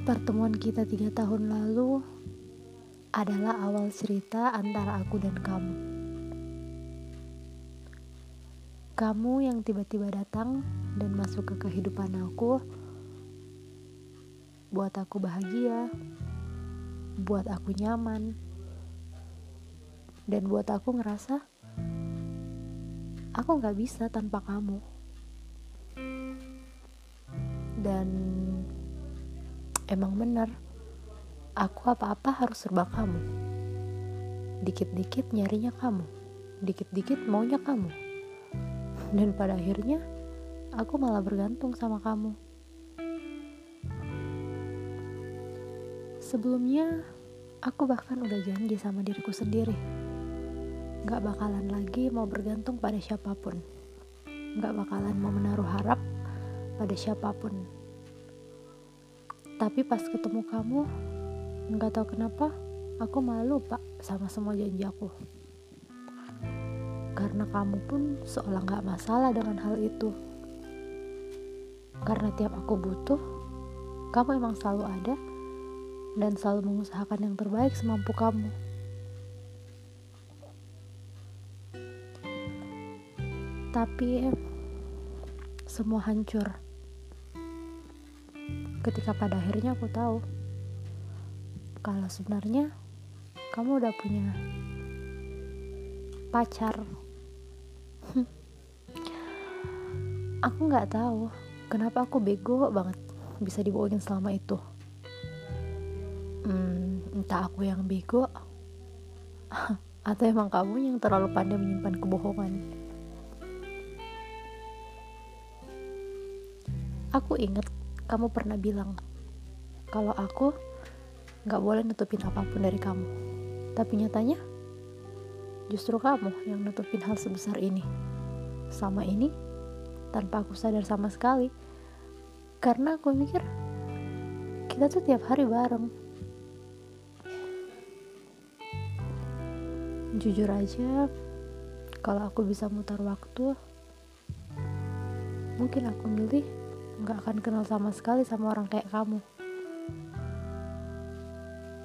Pertemuan kita tiga tahun lalu adalah awal cerita antara aku dan kamu. Kamu yang tiba-tiba datang dan masuk ke kehidupan aku, buat aku bahagia, buat aku nyaman, dan buat aku ngerasa aku nggak bisa tanpa kamu. Dan emang bener aku apa-apa harus serba kamu. Dikit-dikit nyarinya kamu dikit-dikit maunya kamu. Dan pada akhirnya aku malah bergantung sama kamu. Sebelumnya aku bahkan udah janji sama diriku sendiri. Gak bakalan lagi mau bergantung pada siapa pun. Gak bakalan mau menaruh harap pada siapa pun tapi pas ketemu kamu, nggak tahu kenapa, aku malah lupa sama semua janji aku. Karena kamu pun seolah nggak masalah dengan hal itu. Karena tiap aku butuh, kamu emang selalu ada dan selalu mengusahakan yang terbaik semampu kamu. Tapi semua hancur ketika pada akhirnya aku tahu kalau sebenarnya kamu udah punya pacar. Aku nggak tahu kenapa aku bego banget bisa dibohongin selama itu. Hmm, entah aku yang bego atau emang kamu yang terlalu pandai menyimpan kebohongan. Aku inget kamu pernah bilang kalau aku gak boleh nutupin apa pun dari kamu. Tapi nyatanya, justru kamu yang nutupin hal sebesar ini. Sama ini, tanpa aku sadar sama sekali. Karena aku mikir, kita tuh tiap hari bareng. Jujur aja, kalau aku bisa mutar waktu, mungkin aku milih nggak akan kenal sama sekali sama orang kayak kamu.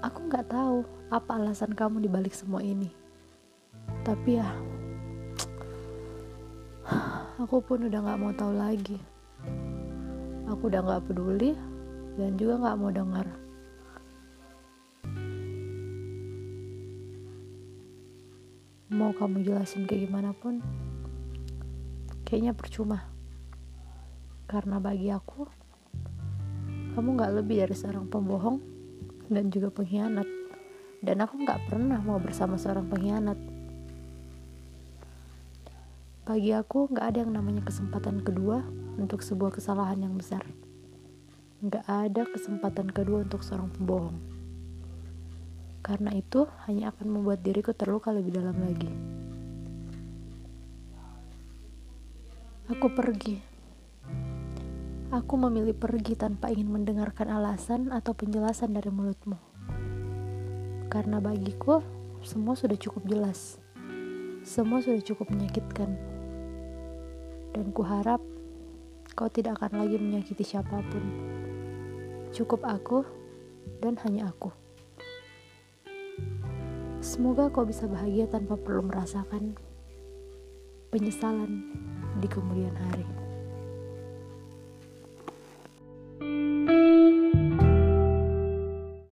Aku nggak tahu apa alasan kamu dibalik semua ini. Tapi ya, aku pun udah nggak mau tahu lagi. Aku udah nggak peduli dan juga nggak mau dengar. Mau kamu jelasin kayak gimana pun, kayaknya percuma. Karena bagi aku, kamu gak lebih dari seorang pembohong dan juga pengkhianat. Dan aku gak pernah mau bersama seorang pengkhianat. Bagi aku, gak ada yang namanya kesempatan kedua untuk sebuah kesalahan yang besar. Gak ada kesempatan kedua untuk seorang pembohong. Karena itu hanya akan membuat diriku terluka lebih dalam lagi. Aku pergi Aku memilih pergi tanpa ingin mendengarkan alasan atau penjelasan dari mulutmu. Karena bagiku, semua sudah cukup jelas. Semua sudah cukup menyakitkan. Dan kuharap kau tidak akan lagi menyakiti siapa pun. Cukup aku dan hanya aku. Semoga kau bisa bahagia tanpa perlu merasakan penyesalan di kemudian hari.